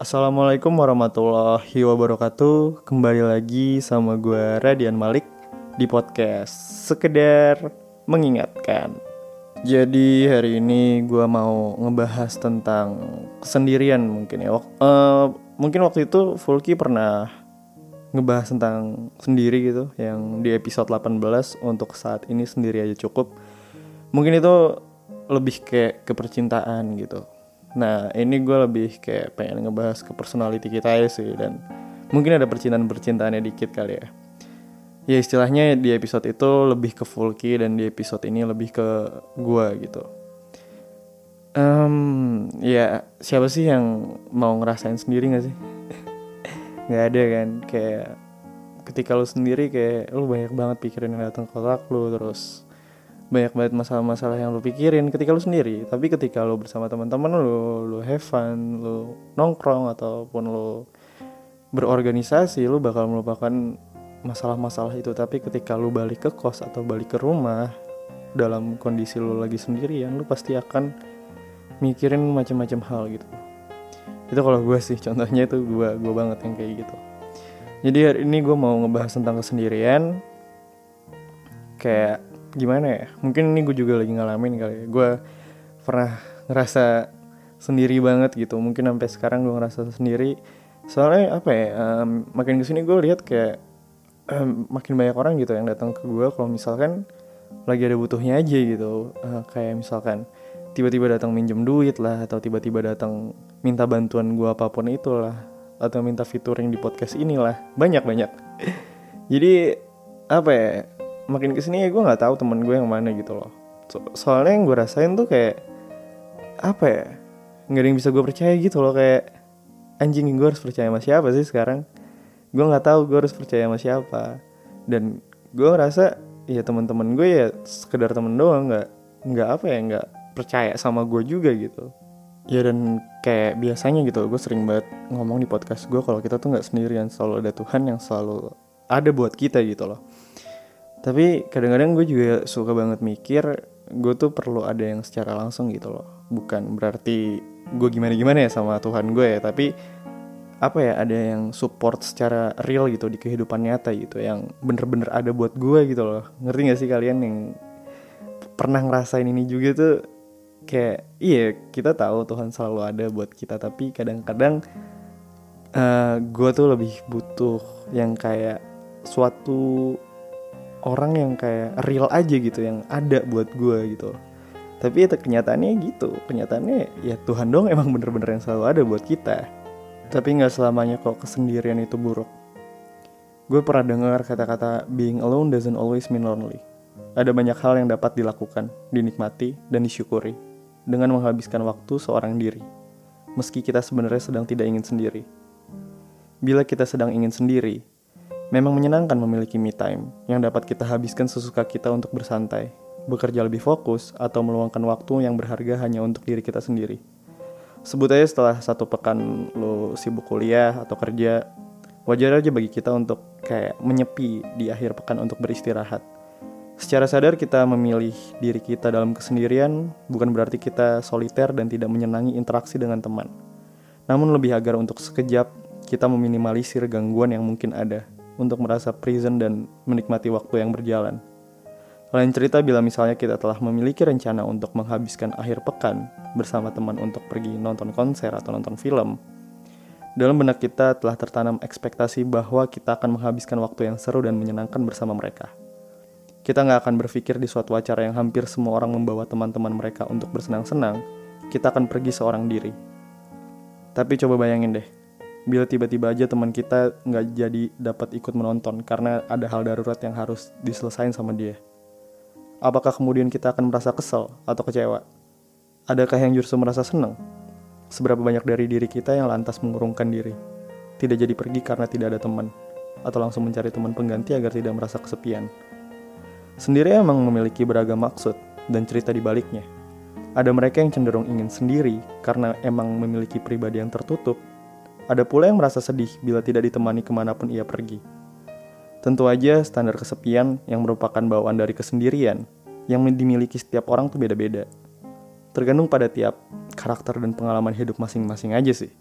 Assalamualaikum warahmatullahi wabarakatuh. Kembali lagi sama gue Radian Malik Di podcast Sekedar Mengingatkan. Jadi hari ini gue mau ngebahas tentang Kesendirian mungkin ya. Uh, Mungkin waktu itu Fulky pernah Ngebahas tentang sendiri gitu Yang di episode 18 Untuk saat ini sendiri aja cukup. Mungkin itu lebih kayak kepercintaan gitu Nah ini gue lebih kayak pengen ngebahas ke personality kita ya sih Dan mungkin ada percintaan-percintaannya dikit kali ya Ya istilahnya di episode itu lebih ke Fulky Dan di episode ini lebih ke gue gitu um, Ya siapa sih yang mau ngerasain sendiri gak sih? gak ada kan Kayak ketika lu sendiri kayak lu banyak banget pikirin yang datang ke otak lu Terus banyak banget masalah-masalah yang lo pikirin ketika lo sendiri. Tapi ketika lo bersama teman-teman lo lo have fun lo nongkrong ataupun lo berorganisasi lo bakal melupakan masalah-masalah itu. Tapi ketika lo balik ke kos atau balik ke rumah dalam kondisi lo lagi sendirian lo pasti akan mikirin macam-macam hal gitu. Itu kalau gue sih contohnya itu gue gue banget yang kayak gitu. Jadi hari ini gue mau ngebahas tentang kesendirian. Kayak gimana ya? Mungkin ini gue juga lagi ngalamin kali ya. Gue pernah ngerasa sendiri banget gitu. Mungkin sampai sekarang gue ngerasa sendiri. Soalnya apa ya um, makin ke sini gue lihat kayak um, makin banyak orang gitu yang datang ke gue kalau misalkan lagi ada butuhnya aja gitu. Uh, kayak misalkan tiba-tiba datang minjem duit lah atau tiba-tiba datang minta bantuan gue apa pun itulah atau minta featuring di podcast inilah. Banyak banyak jadi apa ya makin ke sini ya gue nggak tahu temen gue yang mana gitu loh. So soalnya yang gue rasain tuh kayak apa ya nggak ada yang bisa gue percaya gitu loh kayak anjing gue harus percaya sama siapa sih sekarang? Gue nggak tahu gue harus percaya sama siapa. Dan gue ngerasa ya teman-teman gue ya sekedar temen doang nggak nggak apa ya nggak percaya sama gue juga gitu. Ya dan kayak biasanya gitu gue sering banget ngomong di podcast gue kalau kita tuh nggak sendirian selalu ada Tuhan yang selalu ada buat kita gitu loh tapi kadang-kadang gue juga suka banget mikir gue tuh perlu ada yang secara langsung gitu loh. Bukan berarti gue gimana gimana ya sama Tuhan gue ya tapi apa ya ada yang support secara real gitu di kehidupan nyata gitu yang bener-bener ada buat gue gitu loh. Ngerti gak sih kalian yang pernah ngerasain ini juga tuh? Kayak iya kita tahu Tuhan selalu ada buat kita tapi kadang-kadang uh, gue tuh lebih butuh yang kayak suatu orang yang kayak real aja gitu yang ada buat gue gitu. Tapi itu kenyataannya gitu. Kenyataannya ya Tuhan dong emang bener-bener yang selalu ada buat kita. Tapi nggak selamanya kok kesendirian itu buruk. Gue pernah dengar kata-kata being alone doesn't always mean lonely. Ada banyak hal yang dapat dilakukan dinikmati dan disyukuri dengan menghabiskan waktu seorang diri. Meski kita sebenarnya sedang tidak ingin sendiri. Bila kita sedang ingin sendiri Memang menyenangkan memiliki me time yang dapat kita habiskan sesuka kita untuk bersantai, bekerja lebih fokus, atau meluangkan waktu yang berharga hanya untuk diri kita sendiri. Sebut aja setelah satu pekan lo sibuk kuliah atau kerja, wajar aja bagi kita untuk kayak menyepi di akhir pekan untuk beristirahat. Secara sadar kita memilih diri kita dalam kesendirian bukan berarti kita soliter dan tidak menyenangi interaksi dengan teman. Namun lebih agar untuk sekejap kita meminimalisir gangguan yang mungkin ada untuk merasa present dan menikmati waktu yang berjalan. Lain cerita bila misalnya kita telah memiliki rencana untuk menghabiskan akhir pekan bersama teman untuk pergi nonton konser atau nonton film. Dalam benak kita telah tertanam ekspektasi bahwa kita akan menghabiskan waktu yang seru dan menyenangkan bersama mereka. Kita nggak akan berpikir di suatu acara yang hampir semua orang membawa teman-teman mereka untuk bersenang-senang, kita akan pergi seorang diri. Tapi coba bayangin deh, bila tiba-tiba aja teman kita nggak jadi dapat ikut menonton karena ada hal darurat yang harus diselesain sama dia. Apakah kemudian kita akan merasa kesel atau kecewa? Adakah yang justru merasa senang? Seberapa banyak dari diri kita yang lantas mengurungkan diri? Tidak jadi pergi karena tidak ada teman, atau langsung mencari teman pengganti agar tidak merasa kesepian. Sendiri emang memiliki beragam maksud dan cerita di baliknya. Ada mereka yang cenderung ingin sendiri karena emang memiliki pribadi yang tertutup ada pula yang merasa sedih bila tidak ditemani ke mana pun ia pergi. Tentu aja standar kesepian yang merupakan bawaan dari kesendirian yang dimiliki setiap orang tuh beda-beda. Tergantung pada tiap karakter dan pengalaman hidup masing-masing aja sih.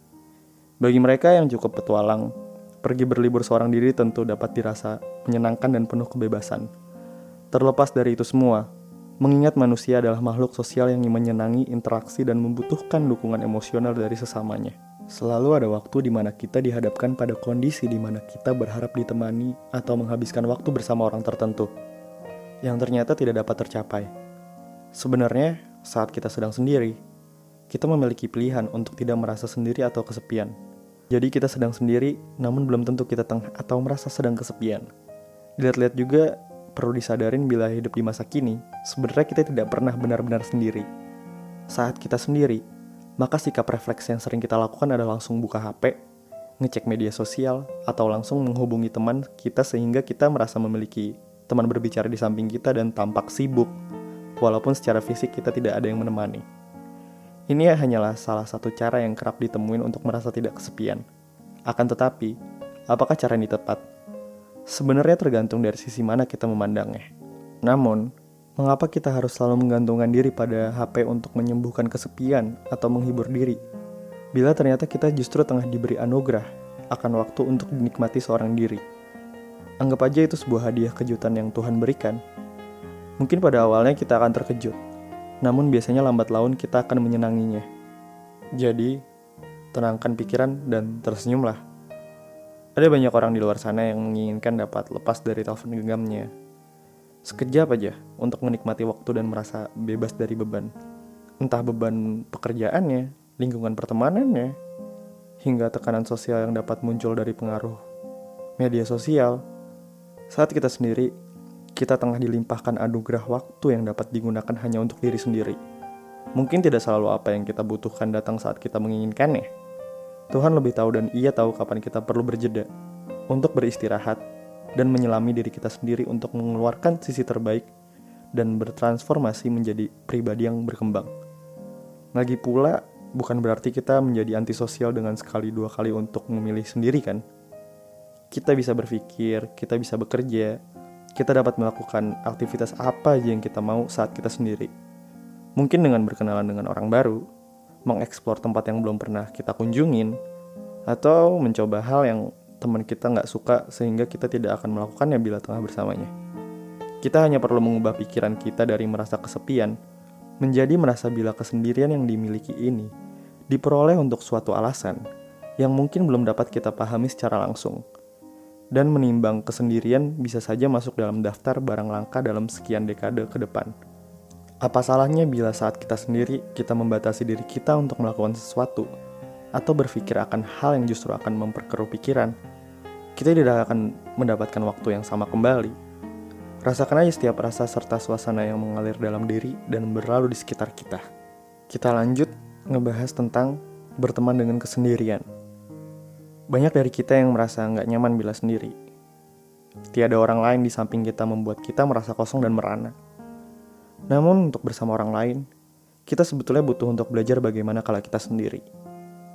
Bagi mereka yang cukup petualang, pergi berlibur seorang diri tentu dapat dirasa menyenangkan dan penuh kebebasan. Terlepas dari itu semua, mengingat manusia adalah makhluk sosial yang menyenangi interaksi dan membutuhkan dukungan emosional dari sesamanya. Selalu ada waktu di mana kita dihadapkan pada kondisi di mana kita berharap ditemani atau menghabiskan waktu bersama orang tertentu yang ternyata tidak dapat tercapai. Sebenarnya, saat kita sedang sendiri, kita memiliki pilihan untuk tidak merasa sendiri atau kesepian. Jadi kita sedang sendiri, namun belum tentu kita tengah atau merasa sedang kesepian. Lihat-lihat juga perlu disadarin bila hidup di masa kini, sebenarnya kita tidak pernah benar-benar sendiri. Saat kita sendiri, maka sikap refleks yang sering kita lakukan adalah langsung buka HP, ngecek media sosial, atau langsung menghubungi teman kita sehingga kita merasa memiliki teman berbicara di samping kita dan tampak sibuk, walaupun secara fisik kita tidak ada yang menemani. Ini hanyalah salah satu cara yang kerap ditemuin untuk merasa tidak kesepian. Akan tetapi, apakah cara ini tepat? Sebenarnya tergantung dari sisi mana kita memandangnya. Namun, Mengapa kita harus selalu menggantungkan diri pada HP untuk menyembuhkan kesepian atau menghibur diri? Bila ternyata kita justru tengah diberi anugerah akan waktu untuk dinikmati seorang diri. Anggap aja itu sebuah hadiah kejutan yang Tuhan berikan. Mungkin pada awalnya kita akan terkejut, namun biasanya lambat laun kita akan menyenanginya. Jadi, tenangkan pikiran dan tersenyumlah. Ada banyak orang di luar sana yang menginginkan dapat lepas dari telepon genggamnya, sekejap aja untuk menikmati waktu dan merasa bebas dari beban. Entah beban pekerjaannya, lingkungan pertemanannya, hingga tekanan sosial yang dapat muncul dari pengaruh media sosial. Saat kita sendiri, kita tengah dilimpahkan anugerah waktu yang dapat digunakan hanya untuk diri sendiri. Mungkin tidak selalu apa yang kita butuhkan datang saat kita menginginkannya. Tuhan lebih tahu dan ia tahu kapan kita perlu berjeda untuk beristirahat dan menyelami diri kita sendiri untuk mengeluarkan sisi terbaik dan bertransformasi menjadi pribadi yang berkembang. Lagi pula, bukan berarti kita menjadi antisosial dengan sekali dua kali untuk memilih sendiri kan? Kita bisa berpikir, kita bisa bekerja, kita dapat melakukan aktivitas apa aja yang kita mau saat kita sendiri. Mungkin dengan berkenalan dengan orang baru, mengeksplor tempat yang belum pernah kita kunjungin, atau mencoba hal yang teman kita nggak suka sehingga kita tidak akan melakukannya bila tengah bersamanya. Kita hanya perlu mengubah pikiran kita dari merasa kesepian menjadi merasa bila kesendirian yang dimiliki ini diperoleh untuk suatu alasan yang mungkin belum dapat kita pahami secara langsung. Dan menimbang kesendirian bisa saja masuk dalam daftar barang langka dalam sekian dekade ke depan. Apa salahnya bila saat kita sendiri kita membatasi diri kita untuk melakukan sesuatu atau berpikir akan hal yang justru akan memperkeruh pikiran, kita tidak akan mendapatkan waktu yang sama kembali. Rasakan aja setiap rasa serta suasana yang mengalir dalam diri dan berlalu di sekitar kita. Kita lanjut ngebahas tentang berteman dengan kesendirian. Banyak dari kita yang merasa nggak nyaman bila sendiri. Tiada orang lain di samping kita membuat kita merasa kosong dan merana. Namun untuk bersama orang lain, kita sebetulnya butuh untuk belajar bagaimana kalau kita sendiri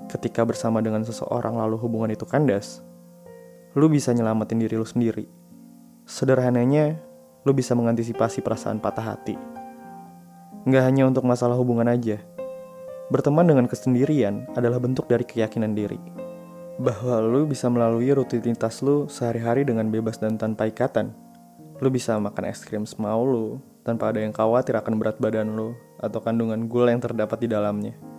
ketika bersama dengan seseorang lalu hubungan itu kandas, lu bisa nyelamatin diri lu sendiri. Sederhananya, lu bisa mengantisipasi perasaan patah hati. Nggak hanya untuk masalah hubungan aja. Berteman dengan kesendirian adalah bentuk dari keyakinan diri. Bahwa lu bisa melalui rutinitas lu sehari-hari dengan bebas dan tanpa ikatan. Lu bisa makan es krim semau lu, tanpa ada yang khawatir akan berat badan lu atau kandungan gula yang terdapat di dalamnya.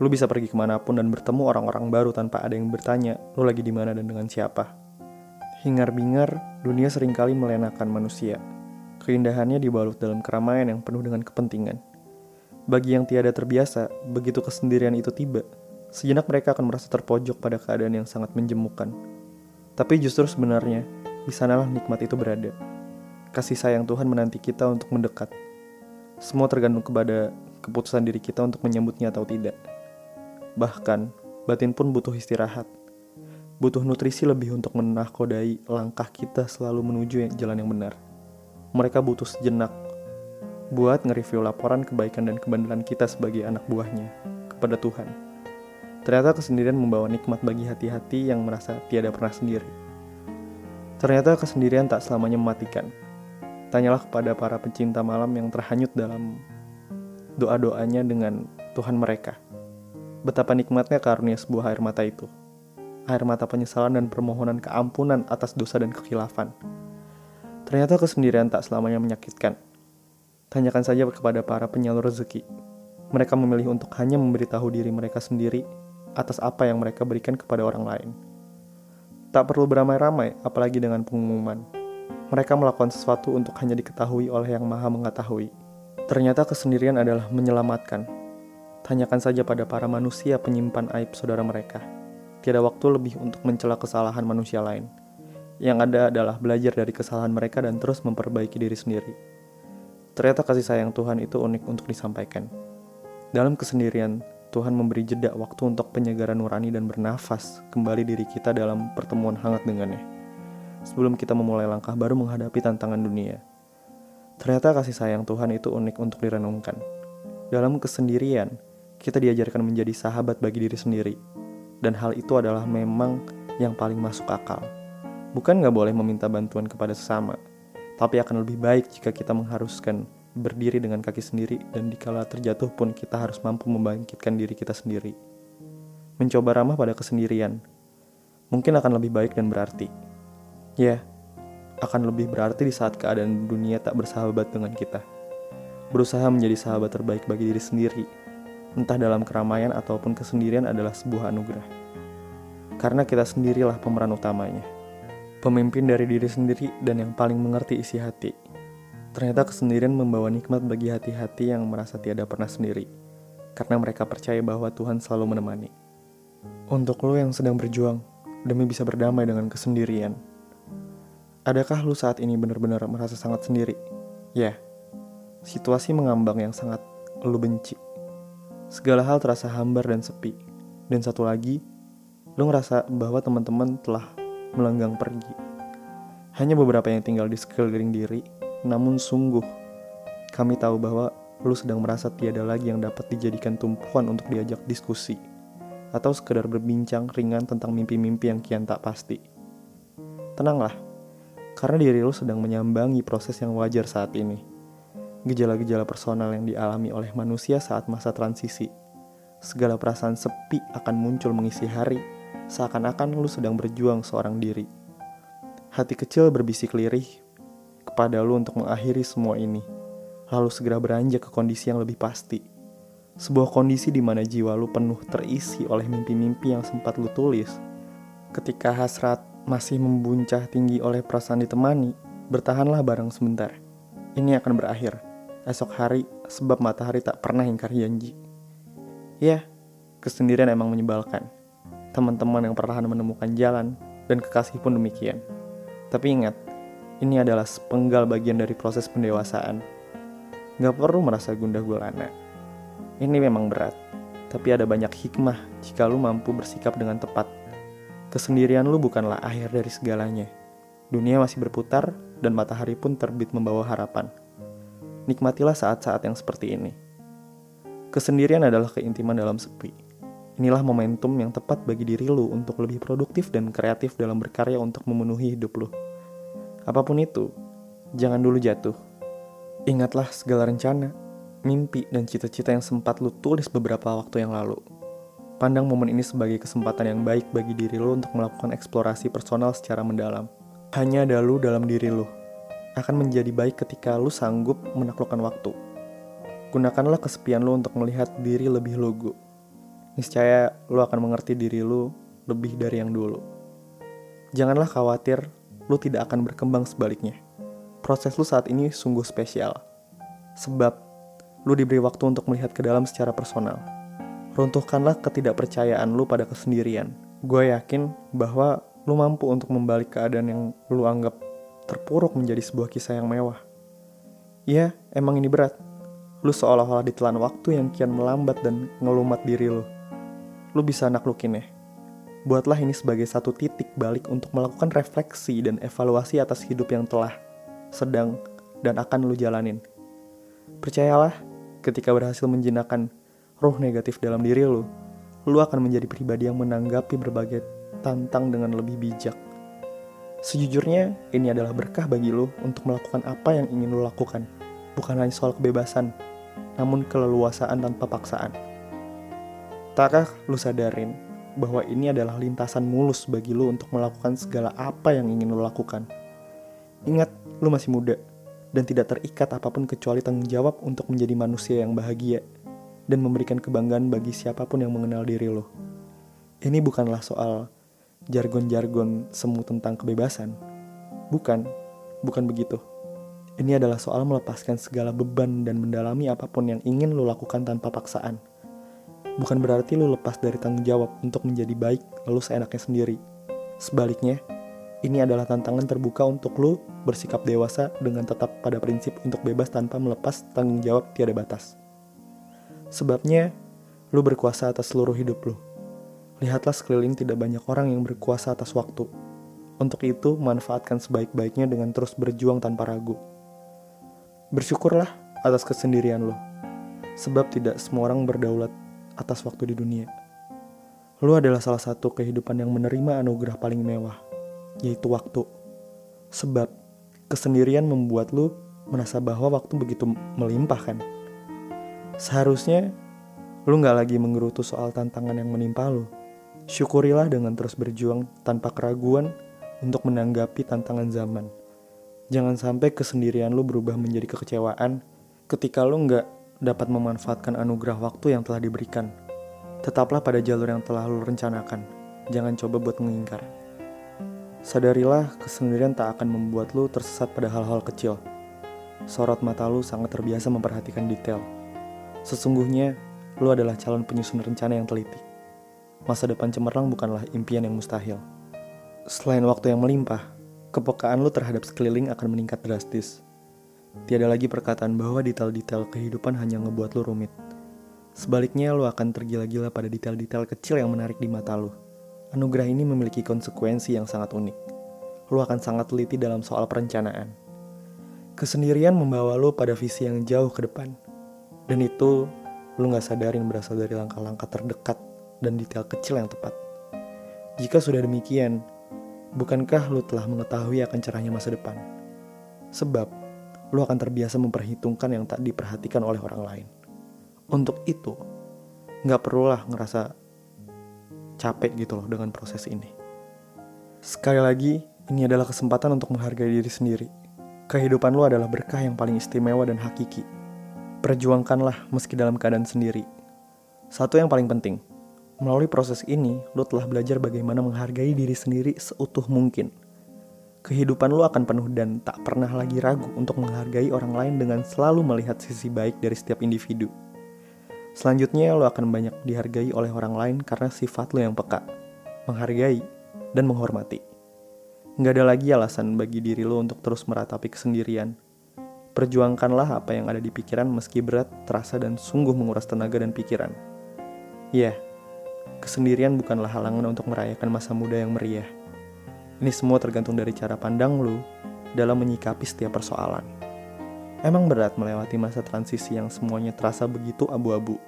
Lu bisa pergi ke mana pun dan bertemu orang-orang baru tanpa ada yang bertanya lu lagi di mana dan dengan siapa. Hingar-bingar, dunia sering kali melenakan manusia. Keindahannya dibalut dalam keramaian yang penuh dengan kepentingan. Bagi yang tiada terbiasa, begitu kesendirian itu tiba, sejenak mereka akan merasa terpojok pada keadaan yang sangat menjemukan. Tapi justru sebenarnya, di sanalah nikmat itu berada. Kasih sayang Tuhan menanti kita untuk mendekat. Semua tergantung kepada keputusan diri kita untuk menyambutnya atau tidak. Bahkan, batin pun butuh istirahat. Butuh nutrisi lebih untuk menahkodai langkah kita selalu menuju jalan yang benar. Mereka butuh sejenak buat nge-review laporan kebaikan dan kebenaran kita sebagai anak buahnya kepada Tuhan. Ternyata kesendirian membawa nikmat bagi hati-hati yang merasa tiada pernah sendiri. Ternyata kesendirian tak selamanya mematikan. Tanyalah kepada para pencinta malam yang terhanyut dalam doa-doanya dengan Tuhan mereka betapa nikmatnya karunia sebuah air mata itu. air mata penyesalan dan permohonan keampunan atas dosa dan kekhilafan. Ternyata kesendirian tak selamanya menyakitkan. Tanyakan saja kepada para penyalur rezeki. Mereka memilih untuk hanya memberitahu diri mereka sendiri atas apa yang mereka berikan kepada orang lain. Tak perlu beramai-ramai, apalagi dengan pengumuman. Mereka melakukan sesuatu untuk hanya diketahui oleh yang maha mengetahui. Ternyata kesendirian adalah menyelamatkan. Tanyakan saja pada para manusia penyimpan aib saudara mereka. Tiada waktu lebih untuk mencela kesalahan manusia lain. Yang ada adalah belajar dari kesalahan mereka dan terus memperbaiki diri sendiri. Ternyata kasih sayang Tuhan itu unik untuk disampaikan. Dalam kesendirian, Tuhan memberi jeda waktu untuk penyegaran nurani dan bernafas kembali diri kita dalam pertemuan hangat dengannya. Sebelum kita memulai langkah baru menghadapi tantangan dunia. Ternyata kasih sayang Tuhan itu unik untuk direnungkan. Dalam kesendirian, kita diajarkan menjadi sahabat bagi diri sendiri. Dan hal itu adalah memang yang paling masuk akal. Bukan nggak boleh meminta bantuan kepada sesama, tapi akan lebih baik jika kita mengharuskan berdiri dengan kaki sendiri dan dikala terjatuh pun kita harus mampu membangkitkan diri kita sendiri. Mencoba ramah pada kesendirian mungkin akan lebih baik dan berarti. Ya, akan lebih berarti di saat keadaan dunia tak bersahabat dengan kita. Berusaha menjadi sahabat terbaik bagi diri sendiri, entah dalam keramaian ataupun kesendirian adalah sebuah anugerah. Karena kita sendirilah pemeran utamanya. Pemimpin dari diri sendiri dan yang paling mengerti isi hati. Ternyata kesendirian membawa nikmat bagi hati-hati yang merasa tiada pernah sendiri, karena mereka percaya bahwa Tuhan selalu menemani. Untuk lo yang sedang berjuang demi bisa berdamai dengan kesendirian, adakah lo saat ini benar-benar merasa sangat sendiri? Ya, situasi mengambang yang sangat lo benci. Segala hal terasa hambar dan sepi. Dan satu lagi, lo ngerasa bahwa teman-teman telah melenggang pergi. Hanya beberapa yang tinggal di sekeliling diri namun sungguh, kami tahu bahwa lu sedang merasa tiada lagi yang dapat dijadikan tumpuan untuk diajak diskusi, atau sekedar berbincang ringan tentang mimpi-mimpi yang kian tak pasti. Tenanglah, karena diri lu sedang menyambangi proses yang wajar saat ini. Gejala-gejala personal yang dialami oleh manusia saat masa transisi. Segala perasaan sepi akan muncul mengisi hari, seakan-akan lu sedang berjuang seorang diri. Hati kecil berbisik lirih kepada lu untuk mengakhiri semua ini, lalu segera beranjak ke kondisi yang lebih pasti. Sebuah kondisi di mana jiwa lu penuh terisi oleh mimpi-mimpi yang sempat lu tulis. Ketika hasrat masih membuncah tinggi oleh perasaan ditemani, bertahanlah bareng sebentar. Ini akan berakhir. Esok hari, sebab matahari tak pernah ingkar janji. Ya, kesendirian emang menyebalkan. Teman-teman yang perlahan menemukan jalan, dan kekasih pun demikian. Tapi ingat, ini adalah sepenggal bagian dari proses pendewasaan. Gak perlu merasa gundah gulana. Ini memang berat, tapi ada banyak hikmah jika lu mampu bersikap dengan tepat. Kesendirian lu bukanlah akhir dari segalanya. Dunia masih berputar dan matahari pun terbit membawa harapan. Nikmatilah saat-saat yang seperti ini. Kesendirian adalah keintiman dalam sepi. Inilah momentum yang tepat bagi diri lu untuk lebih produktif dan kreatif dalam berkarya untuk memenuhi hidup lu. Apa pun itu, jangan dulu jatuh. Ingatlah segala rencana, mimpi, dan cita-cita yang sempat lu tulis beberapa waktu yang lalu. Pandang momen ini sebagai kesempatan yang baik bagi diri lu untuk melakukan eksplorasi personal secara mendalam. Hanya ada lu dalam diri lu. Akan menjadi baik ketika lu sanggup menaklukkan waktu. Gunakanlah kesepian lu untuk melihat diri lebih lugu. Niscaya lu akan mengerti diri lu lebih dari yang dulu. Janganlah khawatir lu tidak akan berkembang sebaliknya. Proses lu saat ini sungguh spesial. Sebab, lu diberi waktu untuk melihat ke dalam secara personal. Runtuhkanlah ketidakpercayaan lu pada kesendirian. Gue yakin bahwa lu mampu untuk membalik keadaan yang lu anggap terpuruk menjadi sebuah kisah yang mewah. Iya, emang ini berat. Lu seolah-olah ditelan waktu yang kian melambat dan ngelumat diri lu. Lu bisa naklukin ya Buatlah ini sebagai satu titik balik untuk melakukan refleksi dan evaluasi atas hidup yang telah, sedang, dan akan lu jalanin. Percayalah, ketika berhasil menjinakkan roh negatif dalam diri lu, lu akan menjadi pribadi yang menanggapi berbagai tantang dengan lebih bijak. Sejujurnya, ini adalah berkah bagi lu untuk melakukan apa yang ingin lu lakukan. Bukan hanya soal kebebasan, namun keleluasaan tanpa paksaan. Takkah lu sadarin bahwa ini adalah lintasan mulus bagi lo untuk melakukan segala apa yang ingin lo lakukan. Ingat, lo masih muda dan tidak terikat apa pun kecuali tanggung jawab untuk menjadi manusia yang bahagia dan memberikan kebanggaan bagi siapa pun yang mengenal diri lo. Ini bukanlah soal jargon-jargon semu tentang kebebasan. Bukan, bukan begitu. Ini adalah soal melepaskan segala beban dan mendalami apa pun yang ingin lo lakukan tanpa paksaan. Bukan berarti lo lepas dari tanggung jawab untuk menjadi baik lalu seenaknya sendiri. Sebaliknya, ini adalah tantangan terbuka untuk lo bersikap dewasa dengan tetap pada prinsip untuk bebas tanpa melepas tanggung jawab tiada batas. Sebabnya, lu berkuasa atas seluruh hidup lu. Lihatlah sekeliling tidak banyak orang yang berkuasa atas waktu. Untuk itu, manfaatkan sebaik-baiknya dengan terus berjuang tanpa ragu. Bersyukurlah atas kesendirian lo. Sebab tidak semua orang berdaulat atas waktu di dunia. Lu adalah salah satu kehidupan yang menerima anugerah paling mewah, yaitu waktu. Sebab kesendirian membuat lu merasa bahwa waktu begitu melimpah kan. Seharusnya lu gak lagi menggerutu soal tantangan yang menimpa lu. Syukurilah dengan terus berjuang tanpa keraguan untuk menanggapi tantangan zaman. Jangan sampai kesendirian lu berubah menjadi kekecewaan ketika lu gak dapat memanfaatkan anugerah waktu yang telah diberikan. Tetaplah pada jalur yang telah lu rencanakan. Jangan coba buat mengingkar. Sadarilah kesendirian tak akan membuat lu tersesat pada hal-hal kecil. Sorot mata lu sangat terbiasa memperhatikan detail Sesungguhnya, lu adalah calon penyusun rencana yang teliti. Masa depan cemerlang bukanlah impian yang mustahil. Selain waktu yang melimpah, kepekaan lu terhadap sekeliling akan meningkat drastis. Tiada lagi perkataan bahwa detail-detail kehidupan hanya ngebuat lu rumit. Sebaliknya, lu akan tergila-gila pada detail-detail kecil yang menarik di mata lu. Anugerah ini memiliki konsekuensi yang sangat unik. Lu akan sangat teliti dalam soal perencanaan. Kesendirian membawa lu pada visi yang jauh ke depan dan itu lu gak sadarin berasal dari langkah-langkah terdekat dan detail kecil yang tepat. Jika sudah demikian, bukankah lu telah mengetahui akan cerahnya masa depan? Sebab, lu akan terbiasa memperhitungkan yang tak diperhatikan oleh orang lain. Untuk itu, gak perlulah ngerasa capek gitu loh dengan proses ini. Sekali lagi, ini adalah kesempatan untuk menghargai diri sendiri. Kehidupan lu adalah berkah yang paling istimewa dan hakiki Perjuangkanlah meski dalam keadaan sendiri. Satu yang paling penting, melalui proses ini, lo telah belajar bagaimana menghargai diri sendiri seutuh mungkin. Kehidupan lo akan penuh dan tak pernah lagi ragu untuk menghargai orang lain dengan selalu melihat sisi baik dari setiap individu. Selanjutnya, lo akan banyak dihargai oleh orang lain karena sifat lo yang peka, menghargai, dan menghormati. Nggak ada lagi alasan bagi diri lo untuk terus meratapi kesendirian, Perjuangkanlah apa yang ada di pikiran meski berat, terasa, dan sungguh menguras tenaga dan pikiran. Ya, kesendirian bukanlah halangan untuk merayakan masa muda yang meriah. Ini semua tergantung dari cara pandang lu dalam menyikapi setiap persoalan. Emang berat melewati masa transisi yang semuanya terasa begitu abu-abu.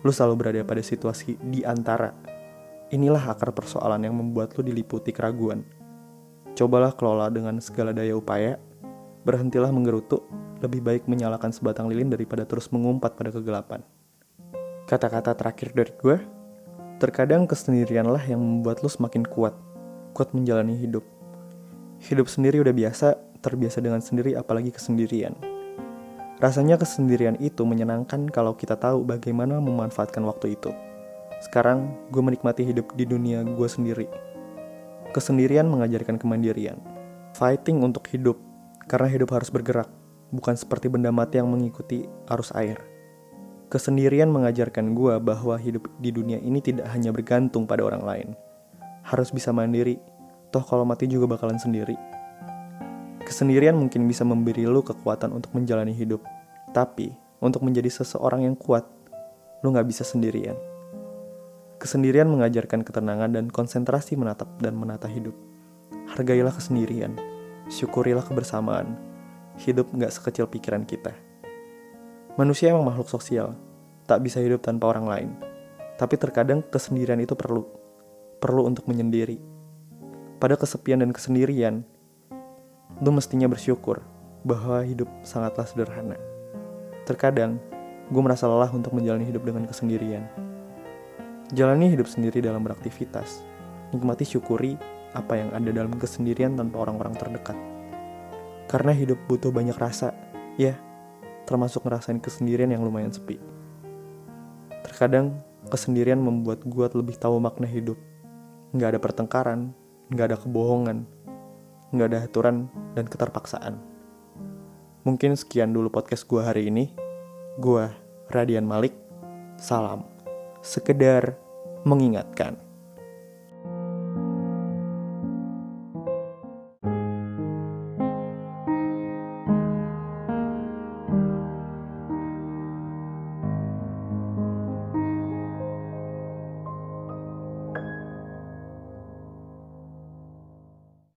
Lu selalu berada pada situasi di antara. Inilah akar persoalan yang membuat lu diliputi keraguan. Cobalah kelola dengan segala daya upaya Berhentilah menggerutu, lebih baik menyalakan sebatang lilin daripada terus mengumpat pada kegelapan. Kata-kata terakhir dari gue, terkadang kesendirianlah yang membuat lo semakin kuat, kuat menjalani hidup. Hidup sendiri udah biasa, terbiasa dengan sendiri apalagi kesendirian. Rasanya kesendirian itu menyenangkan kalau kita tahu bagaimana memanfaatkan waktu itu. Sekarang, gue menikmati hidup di dunia gue sendiri. Kesendirian mengajarkan kemandirian. Fighting untuk hidup karena hidup harus bergerak, bukan seperti benda mati yang mengikuti arus air. Kesendirian mengajarkan gue bahwa hidup di dunia ini tidak hanya bergantung pada orang lain. Harus bisa mandiri, toh kalau mati juga bakalan sendiri. Kesendirian mungkin bisa memberi lu kekuatan untuk menjalani hidup. Tapi, untuk menjadi seseorang yang kuat, lu gak bisa sendirian. Kesendirian mengajarkan ketenangan dan konsentrasi menatap dan menata hidup. Hargailah kesendirian syukurilah kebersamaan. Hidup gak sekecil pikiran kita. Manusia emang makhluk sosial, tak bisa hidup tanpa orang lain. Tapi terkadang kesendirian itu perlu. Perlu untuk menyendiri. Pada kesepian dan kesendirian, lu mestinya bersyukur bahwa hidup sangatlah sederhana. Terkadang, gue merasa lelah untuk menjalani hidup dengan kesendirian. Jalani hidup sendiri dalam beraktivitas. Nikmati syukuri apa yang ada dalam kesendirian tanpa orang-orang terdekat. Karena hidup butuh banyak rasa, ya, termasuk ngerasain kesendirian yang lumayan sepi. Terkadang, kesendirian membuat gue lebih tahu makna hidup. Nggak ada pertengkaran, nggak ada kebohongan, nggak ada aturan dan keterpaksaan. Mungkin sekian dulu podcast gue hari ini. Gue, Radian Malik, salam. Sekedar mengingatkan.